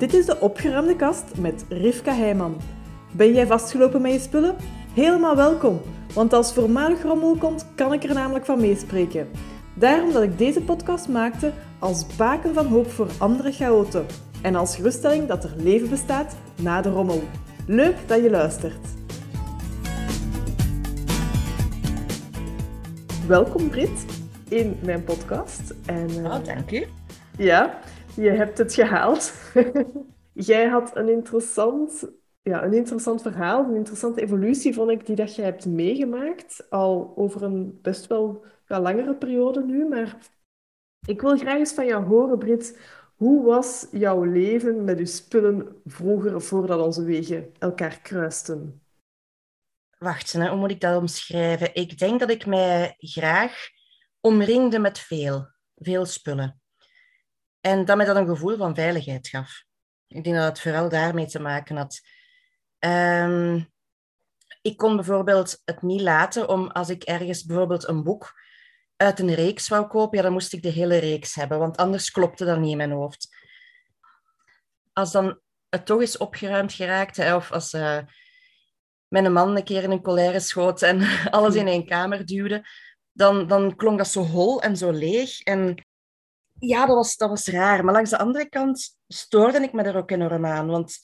Dit is de opgeruimde kast met Rivka Heijman. Ben jij vastgelopen met je spullen? Helemaal welkom, want als voormalig rommel komt, kan ik er namelijk van meespreken. Daarom dat ik deze podcast maakte als baken van hoop voor andere chaoten en als geruststelling dat er leven bestaat na de rommel. Leuk dat je luistert. Welkom Brit in mijn podcast. En, oh, dank u. Ja, je hebt het gehaald. Jij had een interessant, ja, een interessant verhaal, een interessante evolutie, vond ik, die dat je hebt meegemaakt. Al over een best wel ja, langere periode nu. Maar ik wil graag eens van jou horen, Brit. Hoe was jouw leven met je spullen vroeger, voordat onze wegen elkaar kruisten? Wacht, hè, hoe moet ik dat omschrijven? Ik denk dat ik mij graag omringde met veel, veel spullen. En dat mij dat een gevoel van veiligheid gaf. Ik denk dat het vooral daarmee te maken had. Um, ik kon bijvoorbeeld het niet laten om als ik ergens bijvoorbeeld een boek uit een reeks wou kopen, ja, dan moest ik de hele reeks hebben, want anders klopte dat niet in mijn hoofd. Als dan het toch is opgeruimd geraakt, hè, of als uh, mijn man een keer in een colère schoot en alles in één kamer duwde, dan, dan klonk dat zo hol en zo leeg. En ja, dat was, dat was raar. Maar langs de andere kant stoorde ik me er ook enorm aan. Want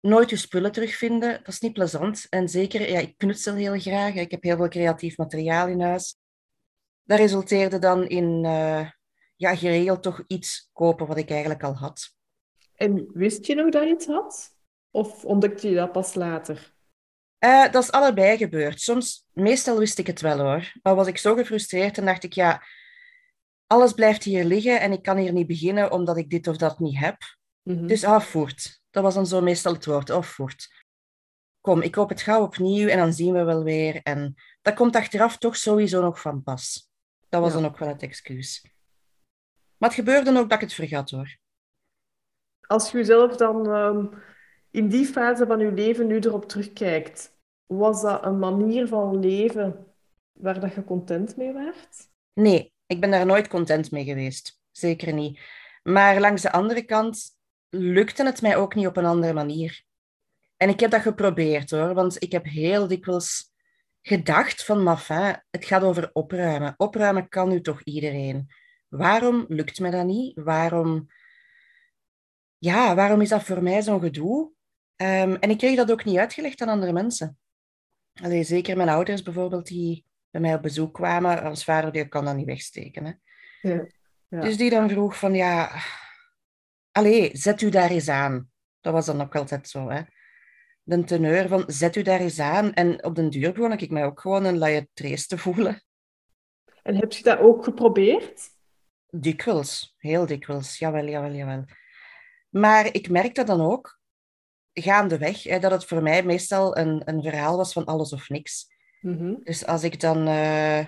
nooit je spullen terugvinden, dat is niet plezant. En zeker, ja, ik knutsel heel graag. Ik heb heel veel creatief materiaal in huis. Dat resulteerde dan in uh, ja, geregeld toch iets kopen wat ik eigenlijk al had. En wist je nog dat je iets had? Of ontdekte je dat pas later? Uh, dat is allebei gebeurd. Soms, meestal wist ik het wel hoor. Maar was ik zo gefrustreerd en dacht ik, ja, alles blijft hier liggen en ik kan hier niet beginnen omdat ik dit of dat niet heb. Mm Dus afvoert. Dat was dan zo meestal het woord, afvoert. Kom, ik koop het gauw opnieuw en dan zien we wel weer. En dat komt achteraf toch sowieso nog van pas. Dat was dan ook wel het excuus. Maar het gebeurde ook dat ik het vergat hoor. Als je zelf dan um, in die fase van je leven nu erop terugkijkt, was dat een manier van leven waar dat je content mee werd? Nee, ik ben daar nooit content mee geweest. Zeker niet. Maar langs de andere kant lukte het mij ook niet op een andere manier. En ik heb dat geprobeerd hoor, want ik heb heel dikwijls gedacht van, mafin, het gaat over opruimen. Opruimen kan nu toch iedereen. Waarom lukt me dat niet? Waarom, ja, waarom is dat voor mij zo'n gedoe? Um, en ik kreeg dat ook niet uitgelegd aan andere mensen. Allee, zeker mijn ouders bijvoorbeeld, die bij mij op bezoek kwamen, als vader die kan dat niet wegsteken. Hè. Ja, ja. Dus die dan vroeg van, ja, allee, zet u daar eens aan. Dat was dan ook altijd zo, hè. De teneur van, zet u daar eens aan. En op den duur begon ik mij ook gewoon een laie te voelen. En heb je dat ook geprobeerd? Dikwijls, heel dikwijls. Jawel, jawel, jawel. Maar ik merkte dan ook, gaandeweg, hè, dat het voor mij meestal een, een verhaal was van alles of niks. Mhm. Dus als ik dan uh,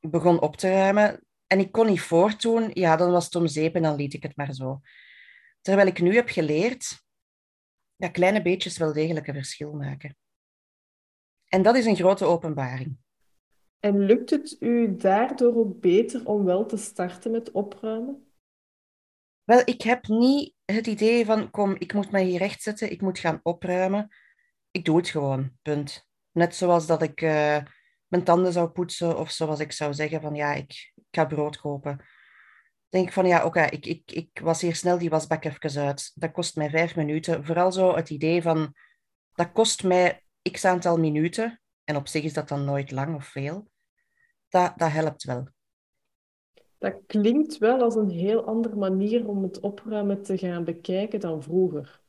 begon op te ruimen en ik kon niet voortdoen, ja, dan was het om zeep en dan liet ik het maar zo. Terwijl ik nu heb geleerd dat kleine beetjes wel degelijk een verschil maken. En dat is een grote openbaring. En lukt het u daardoor ook beter om wel te starten met opruimen? Wel, ik heb niet het idee van, kom, ik moet mij hier rechtzetten, ik moet gaan opruimen. Ik doe het gewoon, punt. Net zoals dat ik uh, mijn tanden zou poetsen of zoals ik zou zeggen van ja, ik, ik ga brood kopen. Denk ik van ja, oké, ik, ik, ik was hier snel die wasbak even uit. Dat kost mij vijf minuten. Vooral zo het idee van dat kost mij x aantal minuten. En op zich is dat dan nooit lang of veel. Dat, dat helpt wel. Dat klinkt wel als een heel andere manier om het opruimen te gaan bekijken dan vroeger.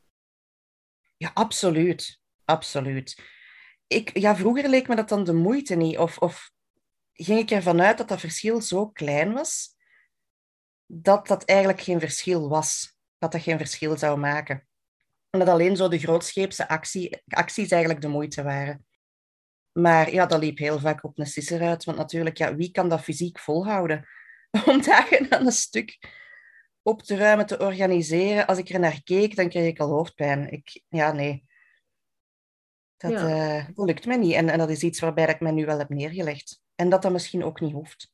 Ja, absoluut. Absoluut ik, ja, vroeger leek me dat dan de moeite niet. Of, of ging ik ervan uit dat dat verschil zo klein was, dat dat eigenlijk geen verschil was. Dat dat geen verschil zou maken. En dat alleen zo de grootscheepse actie, acties eigenlijk de moeite waren. Maar ja, dat liep heel vaak op een sisser uit. Want natuurlijk, ja, wie kan dat fysiek volhouden? Om dagen aan een stuk op te ruimen, te organiseren. Als ik er naar keek, dan kreeg ik al hoofdpijn. Ik, ja, nee. Dat, eh, dat lukt me niet. En, en dat is iets waarbij ik me nu wel heb neergelegd. En dat dat misschien ook niet hoeft.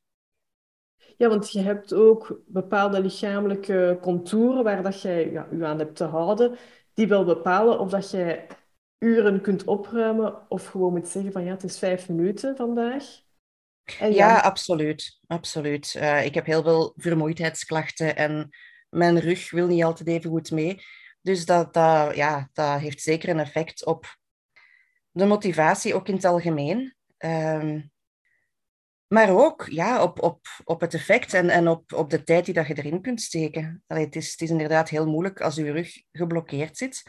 Ja, want je hebt ook bepaalde lichamelijke contouren waar dat jij ja, je aan hebt te houden, die wel bepalen of dat jij uren kunt opruimen of gewoon moet zeggen van ja, het is vijf minuten vandaag. En ja, absoluut. absoluut. Uh, ik heb heel veel vermoeidheidsklachten en mijn rug wil niet altijd even goed mee. Dus dat, dat, ja, dat heeft zeker een effect op de motivatie, ook in het algemeen. Um, maar ook ja, op, op, op het effect en, en op, op de tijd die dat je erin kunt steken. Allee, het, is, het is inderdaad heel moeilijk als je rug geblokkeerd zit,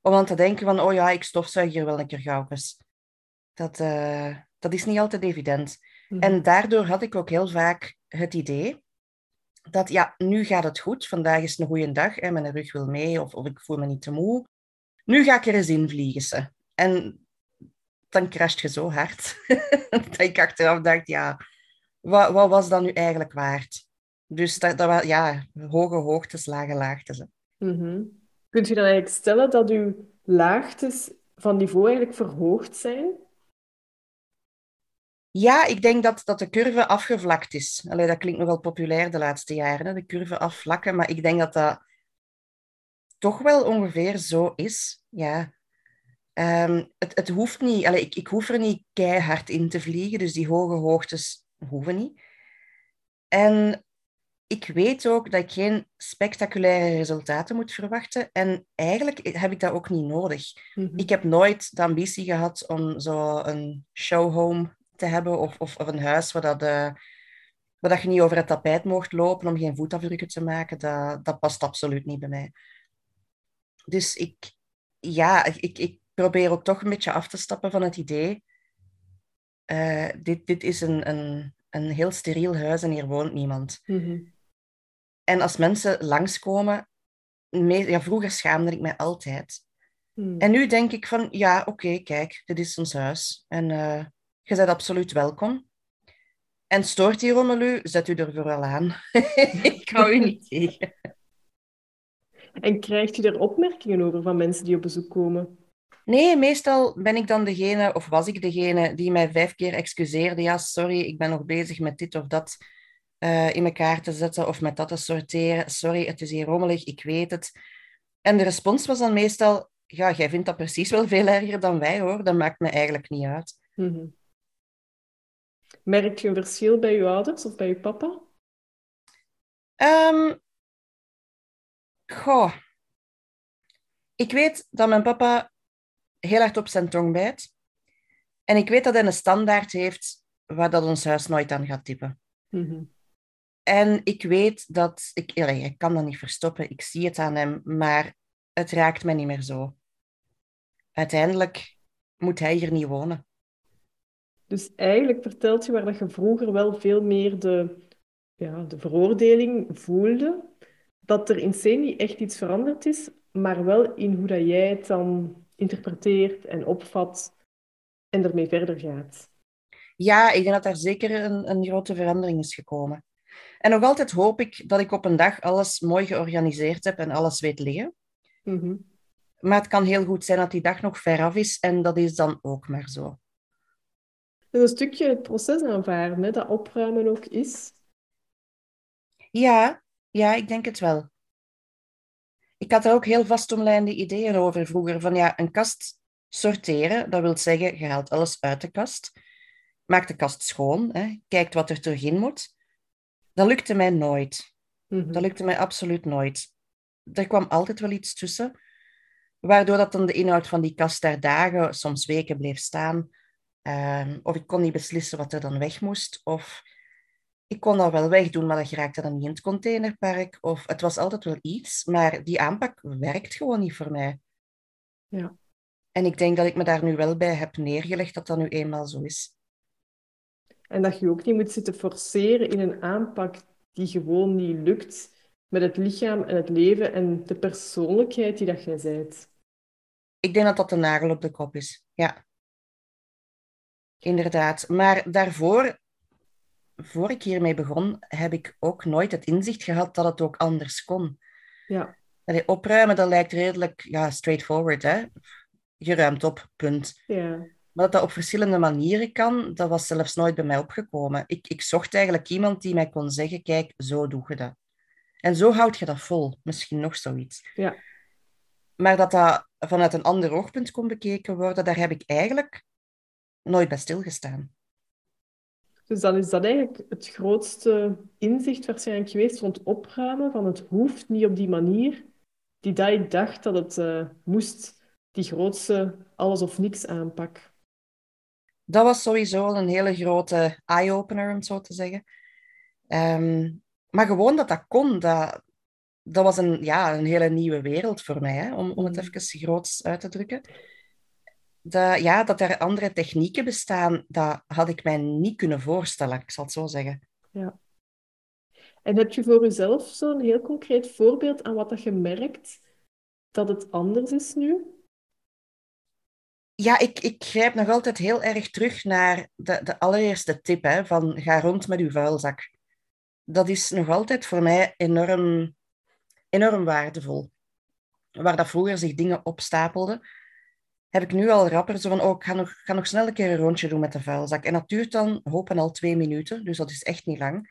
om aan te denken van, oh ja, ik stofzuig hier wel een keer gauw eens. Dat, uh, dat is niet altijd evident. Mhm. En daardoor had ik ook heel vaak het idee dat, ja, nu gaat het goed, vandaag is een goede dag, hè, mijn rug wil mee of, of ik voel me niet te moe. Nu ga ik er eens in vliegen. Ze. En dan crasht je zo hard dat ik achteraf dacht, ja, wat, wat was dat nu eigenlijk waard? Dus dat, dat ja, hoge hoogtes, lage laagtes. Mm Kunt u dan eigenlijk stellen dat uw laagtes van niveau eigenlijk verhoogd zijn? Ja, ik denk dat, dat de curve afgevlakt is. Allee, dat klinkt nogal populair de laatste jaren, hè? de curve afvlakken. Maar ik denk dat dat toch wel ongeveer zo is. Ja. Um, het, het hoeft niet, allee, ik, ik hoef er niet keihard in te vliegen, dus die hoge hoogtes hoeven niet. En ik weet ook dat ik geen spectaculaire resultaten moet verwachten. En eigenlijk heb ik dat ook niet nodig. Mhm. Ik heb nooit de ambitie gehad om zo een showhome te hebben of, of, of een huis waar, dat, uh, waar dat je niet over het tapijt mocht lopen om geen voetafdrukken te maken. Dat, dat past absoluut niet bij mij. Dus ik, ja, ik, ik probeer ook toch een beetje af te stappen van het idee. Uh, dit, dit is een, een, een heel steriel huis en hier woont niemand. Mhm. En als mensen langskomen, ja, vroeger schaamde ik mij altijd. Mhm. En nu denk ik van, ja, oké, kijk, dit is ons huis. En uh, je bent absoluut welkom. En stoort die rommel u, zet u er vooral aan. ik hou u niet tegen. En krijgt u er opmerkingen over van mensen die op bezoek komen? Nee, meestal ben ik dan degene, of was ik degene, die mij vijf keer excuseerde. Ja, sorry, ik ben nog bezig met dit of dat uh, in elkaar te zetten of met dat te sorteren. Sorry, het is hier rommelig, ik weet het. En de respons was dan meestal, ja, jij vindt dat precies wel veel erger dan wij, hoor. Dat maakt me eigenlijk niet uit. Mm Merk je een verschil bij je ouders of bij je papa? Um, goh. Ik weet dat mijn papa heel hard op zijn tong bijt. En ik weet dat hij een standaard heeft waar dat ons huis nooit aan gaat tippen. Mhm. En ik weet dat... Ik, ik kan dat niet verstoppen, ik zie het aan hem, maar het raakt me niet meer zo. Uiteindelijk moet hij hier niet wonen. Dus eigenlijk vertelt je waar dat je vroeger wel veel meer de, ja, de veroordeling voelde, dat er in C niet echt iets veranderd is, maar wel in hoe dat jij het dan interpreteert en opvat en ermee verder gaat. Ja, ik denk dat daar zeker een, een grote verandering is gekomen. En nog altijd hoop ik dat ik op een dag alles mooi georganiseerd heb en alles weet liggen. Mhm. Maar het kan heel goed zijn dat die dag nog ver af is en dat is dan ook maar zo. Dus een stukje het proces aanvaarden, hè, dat opruimen ook is. Ja, ja, ik denk het wel ik had er ook heel vastomlijnde ideeën over vroeger. Van ja, een kast sorteren, dat wil zeggen, je haalt alles uit de kast. Maakt de kast schoon, hè, kijkt wat er terug in moet. Dat lukte mij nooit. Mhm. Dat lukte mij absoluut nooit. Er kwam altijd wel iets tussen, waardoor dat dan de inhoud van die kast daar dagen, soms weken bleef staan. Ehm, of ik kon niet beslissen wat er dan weg moest. Of ik kon dat wel wegdoen, maar dat raakte dan niet in het containerpark. Of het was altijd wel iets, maar die aanpak werkt gewoon niet voor mij. Ja. En ik denk dat ik me daar nu wel bij heb neergelegd dat dat nu eenmaal zo is. En dat je ook niet moet zitten forceren in een aanpak die gewoon niet lukt met het lichaam en het leven en de persoonlijkheid die dat jij bent. Ik denk dat dat de nagel op de kop is, ja. Inderdaad. Maar daarvoor voor ik hiermee begon, heb ik ook nooit het inzicht gehad dat het ook anders kon. Ja. opruimen, dat lijkt redelijk ja, straightforward. Hè? Je ruimt op, punt. Ja. Maar dat dat op verschillende manieren kan, dat was zelfs nooit bij mij opgekomen. Ik, ik zocht eigenlijk iemand die mij kon zeggen, kijk, zo doe je dat. En zo houd je dat vol. Misschien nog zoiets. Ja. Maar dat dat vanuit een ander oogpunt kon bekeken worden, daar heb ik eigenlijk nooit bij stilgestaan. Dus dan is dat eigenlijk het grootste inzicht waarschijnlijk geweest rond opruimen van het hoeft niet op die manier die dat ik dacht dat het uh, moest, die grootste alles of niks aanpak. Dat was sowieso een hele grote eye-opener, om zo te zeggen. Um, maar gewoon dat dat kon, dat, dat was een, ja, een hele nieuwe wereld voor mij, hè, om, om het mm. even groots uit te drukken. Dat, ja, dat er andere technieken bestaan, dat had ik mij niet kunnen voorstellen, ik zal het zo zeggen. Ja. En heb je voor jezelf zo'n heel concreet voorbeeld aan wat dat je merkt dat het anders is nu? Ja, ik, ik grijp nog altijd heel erg terug naar de, de allereerste tip, hè, van ga rond met uw vuilzak. Dat is nog altijd voor mij enorm enorm waardevol. Waar dat vroeger zich dingen opstapelden, heb ik nu al rapper zo van, oh, ik ga nog, ga nog snel een keer een rondje doen met de vuilzak. En dat duurt dan, hopen al twee minuten, dus dat is echt niet lang.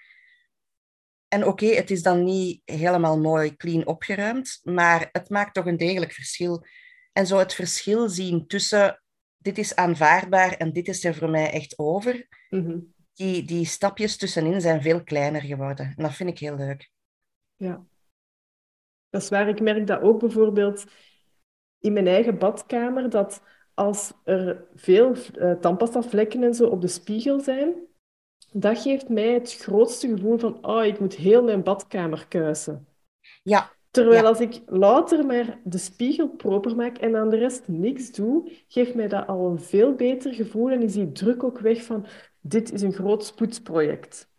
En oké, het is dan niet helemaal mooi clean opgeruimd, maar het maakt toch een degelijk verschil. En zo het verschil zien tussen dit is aanvaardbaar en dit is er voor mij echt over, mhm. die, die stapjes tussenin zijn veel kleiner geworden. En dat vind ik heel leuk. Ja, dat is waar. Ik merk dat ook bijvoorbeeld in mijn eigen badkamer, dat als er veel uh, tandpastavlekken en zo op de spiegel zijn, dat geeft mij het grootste gevoel van, oh, ik moet heel mijn badkamer kuisen. Ja. Terwijl als ik louter maar de spiegel proper maak en aan de rest niks doe, geeft mij dat al een veel beter gevoel en is die druk ook weg van, dit is een groot spoedsproject.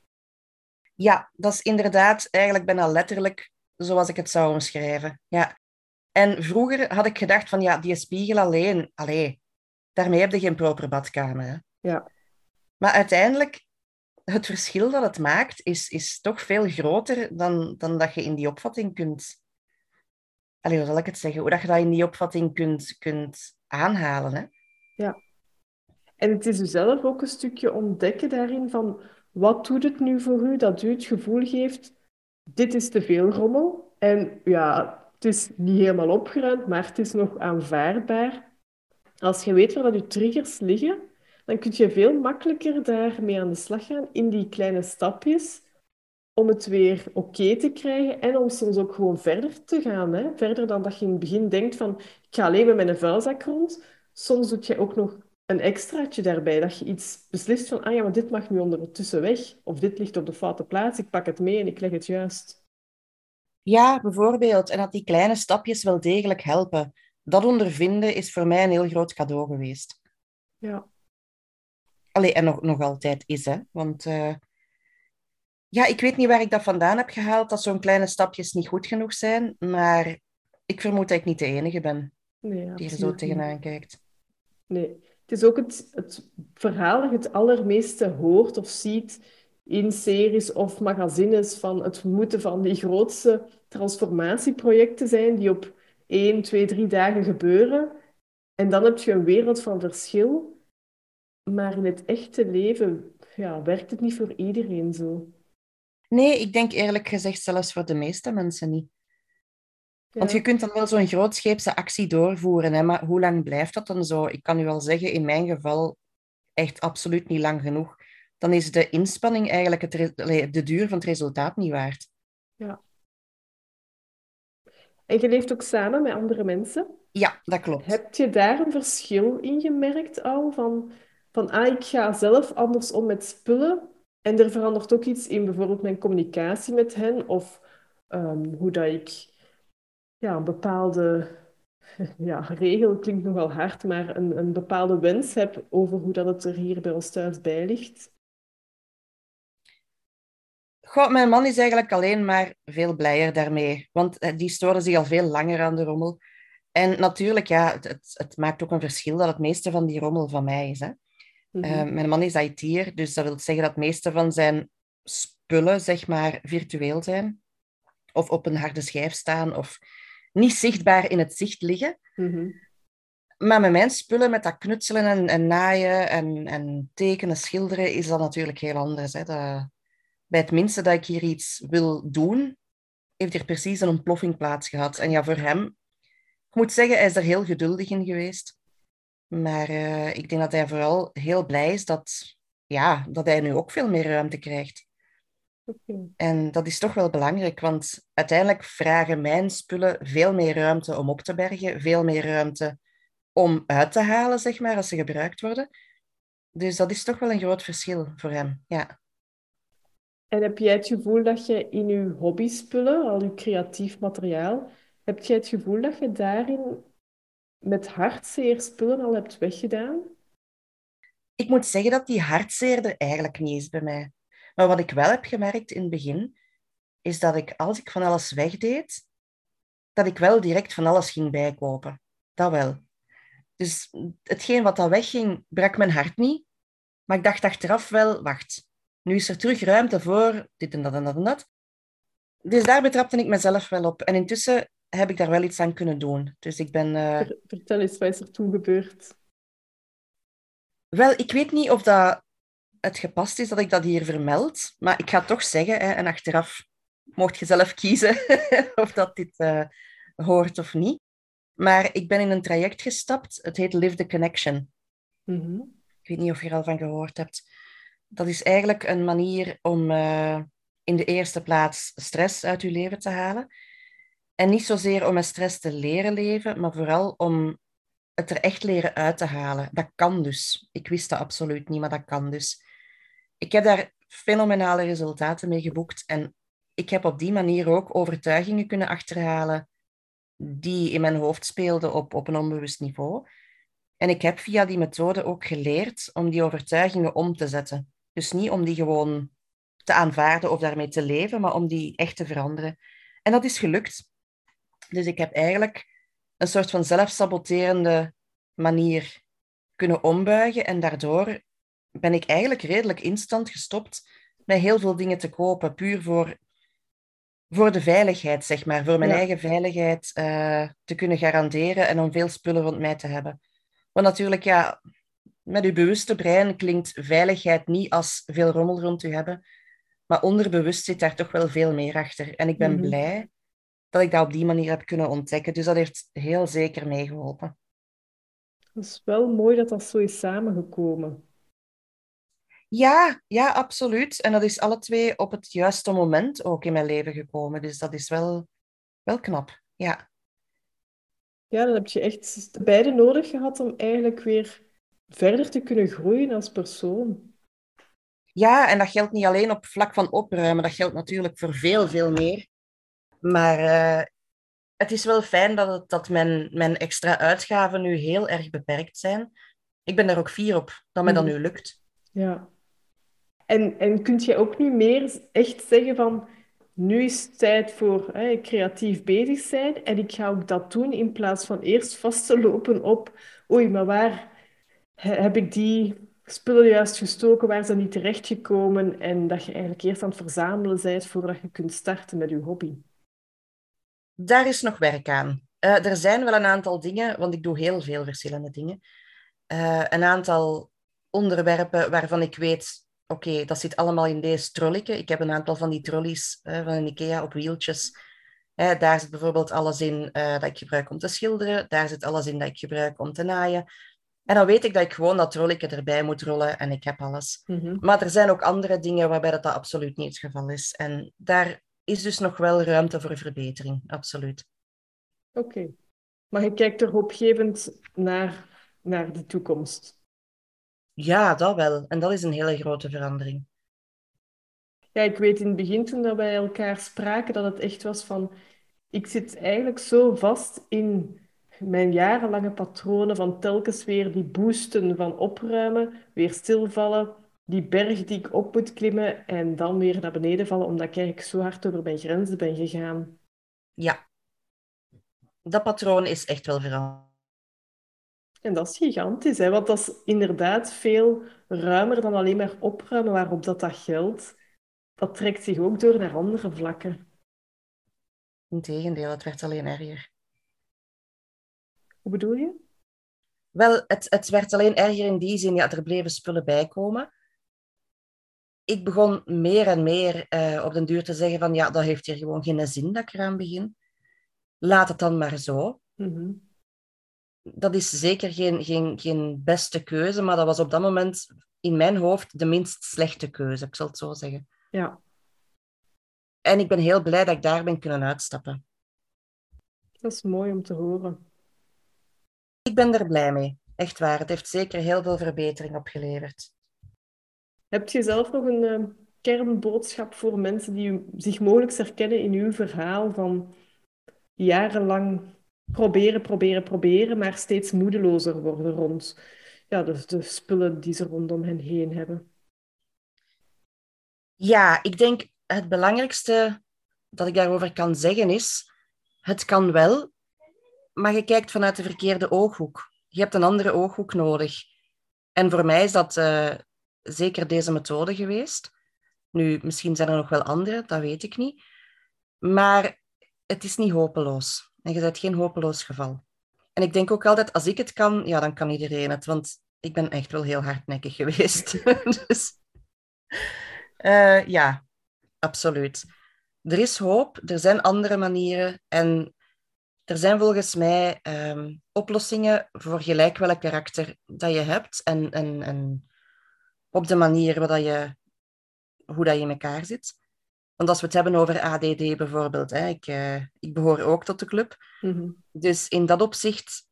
Ja, dat is inderdaad eigenlijk bijna letterlijk zoals ik het zou omschrijven. Ja. En vroeger had ik gedacht van ja, die spiegel alleen, allee, daarmee heb je geen proper badkamer. Hè? Ja. Maar uiteindelijk, het verschil dat het maakt, is, is toch veel groter dan, dan dat je in die opvatting kunt... Allee, hoe zal ik het zeggen? Hoe dat je dat in die opvatting kunt, kunt aanhalen. Hè? Ja. En het is dus zelf ook een stukje ontdekken daarin van wat doet het nu voor u dat u het gevoel geeft dit is te veel rommel. En ja, het is niet helemaal opgeruimd, maar het is nog aanvaardbaar. Als je weet waar dat je triggers liggen, dan kun je veel makkelijker daarmee aan de slag gaan in die kleine stapjes om het weer oké te krijgen en om soms ook gewoon verder te gaan. Hè? Verder dan dat je in het begin denkt van ik ga alleen met mijn vuilzak rond. Soms doe je ook nog een extraatje daarbij, dat je iets beslist van, ah ja, maar dit mag nu ondertussen weg, of dit ligt op de foute plaats, ik pak het mee en ik leg het juist. Ja, bijvoorbeeld. En dat die kleine stapjes wel degelijk helpen. Dat ondervinden is voor mij een heel groot cadeau geweest. Ja. Allee, en nog, nog altijd is, hè. Want uh, ja, ik weet niet waar ik dat vandaan heb gehaald, dat zo'n kleine stapjes niet goed genoeg zijn, maar ik vermoed dat ik niet de enige ben nee, die er zo tegenaan kijkt. Nee, het is ook het, het verhaal dat je het allermeeste hoort of ziet in series of magazines van het moeten van die grootste transformatieprojecten zijn die op één, twee, drie dagen gebeuren. En dan heb je een wereld van verschil. Maar in het echte leven ja, werkt het niet voor iedereen zo. Nee, ik denk eerlijk gezegd zelfs voor de meeste mensen niet. Want je kunt dan wel zo'n grootscheepse actie doorvoeren, hè, maar hoe lang blijft dat dan zo? Ik kan u wel zeggen, in mijn geval echt absoluut niet lang genoeg. Dan is de inspanning eigenlijk het de duur van het resultaat niet waard. Ja. En je leeft ook samen met andere mensen? Ja, dat klopt. Heb je daar een verschil in gemerkt al? Van, van ah, ik ga zelf anders om met spullen en er verandert ook iets in bijvoorbeeld mijn communicatie met hen of um, hoe dat ik ja, een bepaalde ja, regel, klinkt nogal hard, maar een, een bepaalde wens heb over hoe dat het er hier bij ons thuis bij ligt? Goh, mijn man is eigenlijk alleen maar veel blijer daarmee, want eh, die storen zich al veel langer aan de rommel. En natuurlijk, ja, het, het, het maakt ook een verschil dat het meeste van die rommel van mij is. Hè. Mm mijn man is IT'er, dus dat wil zeggen dat het meeste van zijn spullen, zeg maar, virtueel zijn. Of op een harde schijf staan, of niet zichtbaar in het zicht liggen. Mhm. Maar met mijn spullen, met dat knutselen en, en naaien en, en tekenen, schilderen, is dat natuurlijk heel anders. Hè. Dat, bij het minste dat ik hier iets wil doen, heeft er precies een ontploffing plaats gehad. En ja, voor hem, ik moet zeggen, hij is er heel geduldig in geweest. Maar uh, ik denk dat hij vooral heel blij is dat, ja, dat hij nu ook veel meer ruimte krijgt. Okay. En dat is toch wel belangrijk, want uiteindelijk vragen mijn spullen veel meer ruimte om op te bergen, veel meer ruimte om uit te halen, zeg maar, als ze gebruikt worden. Dus dat is toch wel een groot verschil voor hem, ja. En heb jij het gevoel dat je in je hobbyspullen, al je creatief materiaal, heb jij het gevoel dat je daarin met hartzeer spullen al hebt weggedaan? Ik moet zeggen dat die hartzeer er eigenlijk niet is bij mij. Maar wat ik wel heb gemerkt in het begin, is dat ik als ik van alles wegdeed, dat ik wel direct van alles ging bijkopen. Dat wel. Dus hetgeen wat dat wegging, brak mijn hart niet. Maar ik dacht achteraf wel, wacht, nu is er terug ruimte voor dit en dat en dat en dat. Dus daar betrapte ik mezelf wel op. En intussen heb ik daar wel iets aan kunnen doen. Dus ik ben... Uh... Vertel eens, wat is er toen gebeurd? Wel, ik weet niet of dat het gepast is dat ik dat hier vermeld, maar ik ga het toch zeggen. Hè, en achteraf mocht je zelf kiezen of dat dit uh, hoort of niet. Maar ik ben in een traject gestapt. Het heet Live the Connection. Mhm. Ik weet niet of je er al van gehoord hebt. Dat is eigenlijk een manier om uh, in de eerste plaats stress uit je leven te halen. En niet zozeer om met stress te leren leven, maar vooral om het er echt leren uit te halen. Dat kan dus. Ik wist dat absoluut niet, maar dat kan dus. Ik heb daar fenomenale resultaten mee geboekt en ik heb op die manier ook overtuigingen kunnen achterhalen die in mijn hoofd speelden op, op een onbewust niveau. En ik heb via die methode ook geleerd om die overtuigingen om te zetten. Dus niet om die gewoon te aanvaarden of daarmee te leven, maar om die echt te veranderen. En dat is gelukt. Dus ik heb eigenlijk een soort van zelfsaboterende manier kunnen ombuigen en daardoor ben ik eigenlijk redelijk instant gestopt met heel veel dingen te kopen, puur voor, voor de veiligheid, zeg maar, voor mijn eigen veiligheid uh, te kunnen garanderen en om veel spullen rond mij te hebben. Want natuurlijk, ja, met uw bewuste brein klinkt veiligheid niet als veel rommel rond u hebben, maar onderbewust zit daar toch wel veel meer achter. En ik ben mhm. blij dat ik dat op die manier heb kunnen ontdekken. Dus dat heeft heel zeker meegeholpen. Het is wel mooi dat dat zo is samengekomen. Ja, ja, absoluut. En dat is alle twee op het juiste moment ook in mijn leven gekomen. Dus dat is wel, wel knap, ja. Ja, dan heb je echt beide nodig gehad om eigenlijk weer verder te kunnen groeien als persoon. Ja, en dat geldt niet alleen op vlak van opruimen. Dat geldt natuurlijk voor veel, veel meer. Maar uh, het is wel fijn dat, het, dat mijn, mijn extra uitgaven nu heel erg beperkt zijn. Ik ben er ook fier op dat mij dat mm. nu lukt. Ja. En, en kun je ook nu meer echt zeggen van... Nu is het tijd voor hè, creatief bezig zijn. En ik ga ook dat doen in plaats van eerst vast te lopen op... Oei, maar waar heb ik die spullen juist gestoken? Waar zijn die terechtgekomen? En dat je eigenlijk eerst aan het verzamelen bent voordat je kunt starten met je hobby daar is nog werk aan. Uh, er zijn wel een aantal dingen, want ik doe heel veel verschillende dingen. Uh, een aantal onderwerpen waarvan ik weet, oké, dat zit allemaal in deze trollieke. Ik heb een aantal van die trollies uh, van Ikea op wieltjes. daar zit bijvoorbeeld alles in dat ik gebruik om te schilderen. Daar zit alles in dat ik gebruik om te naaien. En dan weet ik dat ik gewoon dat trollieke erbij moet rollen en ik heb alles. Mhm. Maar er zijn ook andere dingen waarbij dat, dat absoluut niet het geval is. En daar is dus nog wel ruimte voor verbetering, absoluut. Oké. Maar je kijkt er hoopgevend naar, naar de toekomst. Ja, dat wel. En dat is een hele grote verandering. Ja, ik weet in het begin toen wij elkaar spraken dat het echt was van... Ik zit eigenlijk zo vast in mijn jarenlange patronen van telkens weer die boosten van opruimen, weer stilvallen, die berg die ik op moet klimmen en dan weer naar beneden vallen, omdat ik eigenlijk zo hard over mijn grenzen ben gegaan. Ja, dat patroon is echt wel veranderd. En dat is gigantisch, hè? want dat is inderdaad veel ruimer dan alleen maar opruimen waarop dat, dat geldt. Dat trekt zich ook door naar andere vlakken. Integendeel, het werd alleen erger. Hoe bedoel je? Wel, het, het werd alleen erger in die zin, ja, er bleven spullen bijkomen. Ik begon meer en meer uh, op den duur te zeggen van, ja, dat heeft hier gewoon geen zin dat ik eraan begin. Laat het dan maar zo. Mhm. Dat is zeker geen, geen, geen beste keuze, maar dat was op dat moment in mijn hoofd de minst slechte keuze, ik zal het zo zeggen. Ja. En ik ben heel blij dat ik daar ben kunnen uitstappen. Dat is mooi om te horen. Ik ben er blij mee. Echt waar. Het heeft zeker heel veel verbetering opgeleverd. Heb je zelf nog een uh, kernboodschap voor mensen die zich mogelijk herkennen in uw verhaal van jarenlang proberen, proberen, proberen, maar steeds moedelozer worden rond ja, de, de spullen die ze rondom hen heen hebben? Ja, ik denk het belangrijkste dat ik daarover kan zeggen is: het kan wel, maar je kijkt vanuit de verkeerde ooghoek. Je hebt een andere ooghoek nodig. En voor mij is dat uh, zeker deze methode geweest. Nu, misschien zijn er nog wel andere, dat weet ik niet. Maar het is niet hopeloos. En je bent geen hopeloos geval. En ik denk ook altijd, als ik het kan, ja, dan kan iedereen het. Want ik ben echt wel heel hardnekkig geweest. dus uh, ja, absoluut. Er is hoop, er zijn andere manieren. En er zijn volgens mij um, oplossingen voor gelijk welk karakter dat je hebt en, en, en op de manier waar dat je, hoe dat je in elkaar zit. Want als we het hebben over ADD bijvoorbeeld, hè, ik, uh, ik behoor ook tot de club. Mm Dus in dat opzicht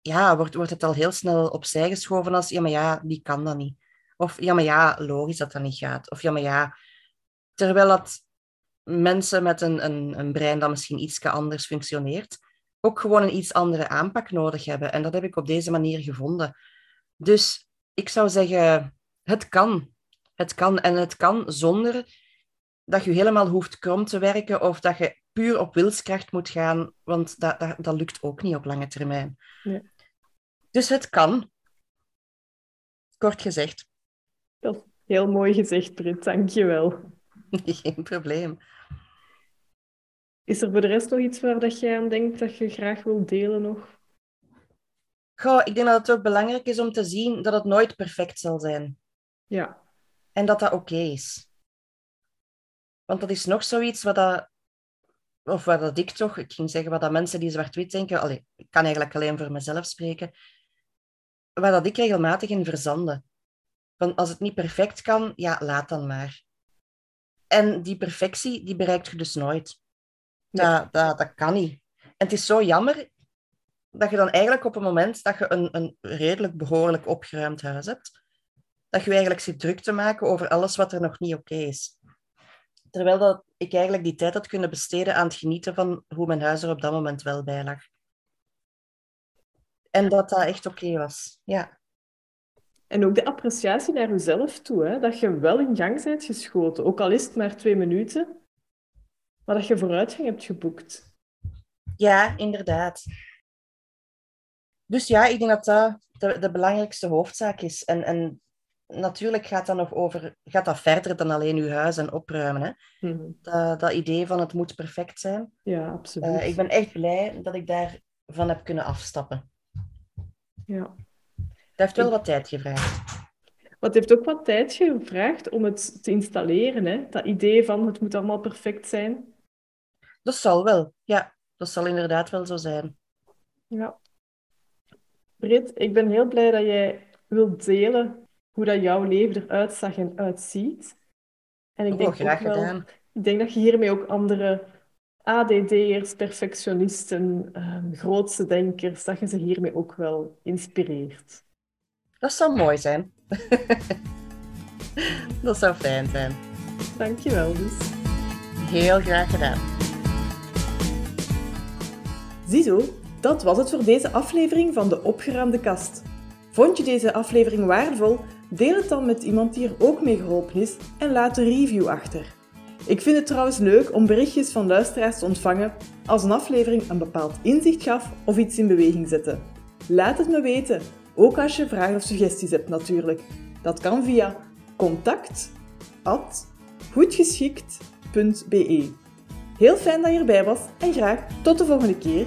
ja, wordt, wordt het al heel snel opzij geschoven als ja, maar ja, die kan dat niet. Of ja, maar ja, logisch dat dat niet gaat. Of ja, maar ja, terwijl dat mensen met een, een, een brein dat misschien iets anders functioneert, ook gewoon een iets andere aanpak nodig hebben. En dat heb ik op deze manier gevonden. Dus ik zou zeggen, het kan. Het kan. En het kan zonder dat je helemaal hoeft krom te werken of dat je puur op wilskracht moet gaan, want dat, dat, dat lukt ook niet op lange termijn. Nee. Dus het kan. Kort gezegd. Dat is heel mooi gezegd, Brit. Dank je wel. Geen probleem. Is er voor de rest nog iets waar dat jij aan denkt dat je graag wilt delen nog? Goh, ik denk dat het ook belangrijk is om te zien dat het nooit perfect zal zijn. Ja. En dat dat oké is. Want dat is nog zoiets wat dat... Of wat dat ik toch... Ik ging zeggen wat dat mensen die zwart-wit denken... Allee, ik kan eigenlijk alleen voor mezelf spreken. Waar dat ik regelmatig in verzanden. Van als het niet perfect kan, ja, laat dan maar. En die perfectie, die bereikt je dus nooit. Dat, dat, dat kan niet. En het is zo jammer dat je dan eigenlijk op het moment dat je een, een redelijk behoorlijk opgeruimd huis hebt, dat je eigenlijk zit druk te maken over alles wat er nog niet oké is. Terwijl dat ik eigenlijk die tijd had kunnen besteden aan het genieten van hoe mijn huis er op dat moment wel bij lag. En dat dat echt oké was. Ja. En ook de appreciatie naar jezelf toe, hè? dat je wel in gang bent geschoten, ook al is het maar twee minuten, maar dat je vooruitgang hebt geboekt. Ja, inderdaad. Dus ja, ik denk dat dat de, de belangrijkste hoofdzaak is. En, en natuurlijk gaat dat nog over, gaat dat verder dan alleen uw huis en opruimen. Hè? Mhm. Dat, dat idee van het moet perfect zijn. Ja, absoluut. Uh, ik ben echt blij dat ik daarvan heb kunnen afstappen. Ja. Heeft wel wat tijd gevraagd. Het heeft ook wat tijd gevraagd om het te installeren. Hè? Dat idee van het moet allemaal perfect zijn. Dat zal wel, ja. Dat zal inderdaad wel zo zijn. Ja. Brit, ik ben heel blij dat jij wilt delen hoe dat jouw leven eruit zag en uitziet. En ik Oh, denk graag ook wel, ik denk dat je hiermee ook andere ADD'ers, perfectionisten, ehm, grootste denkers, dat je ze hiermee ook wel inspireert. Dat zou mooi zijn. dat zou fijn zijn. Dankjewel dus. Heel graag gedaan. Ziezo, dat was het voor deze aflevering van de Opgeruimde Kast. Vond je deze aflevering waardevol? Deel het dan met iemand die er ook mee geholpen is en laat een review achter. Ik vind het trouwens leuk om berichtjes van luisteraars te ontvangen als een aflevering een bepaald inzicht gaf of iets in beweging zette. Laat het me weten, ook als je vragen of suggesties hebt natuurlijk. Dat kan via contact@goedgeschikt.be. Heel fijn dat je erbij was en graag tot de volgende keer.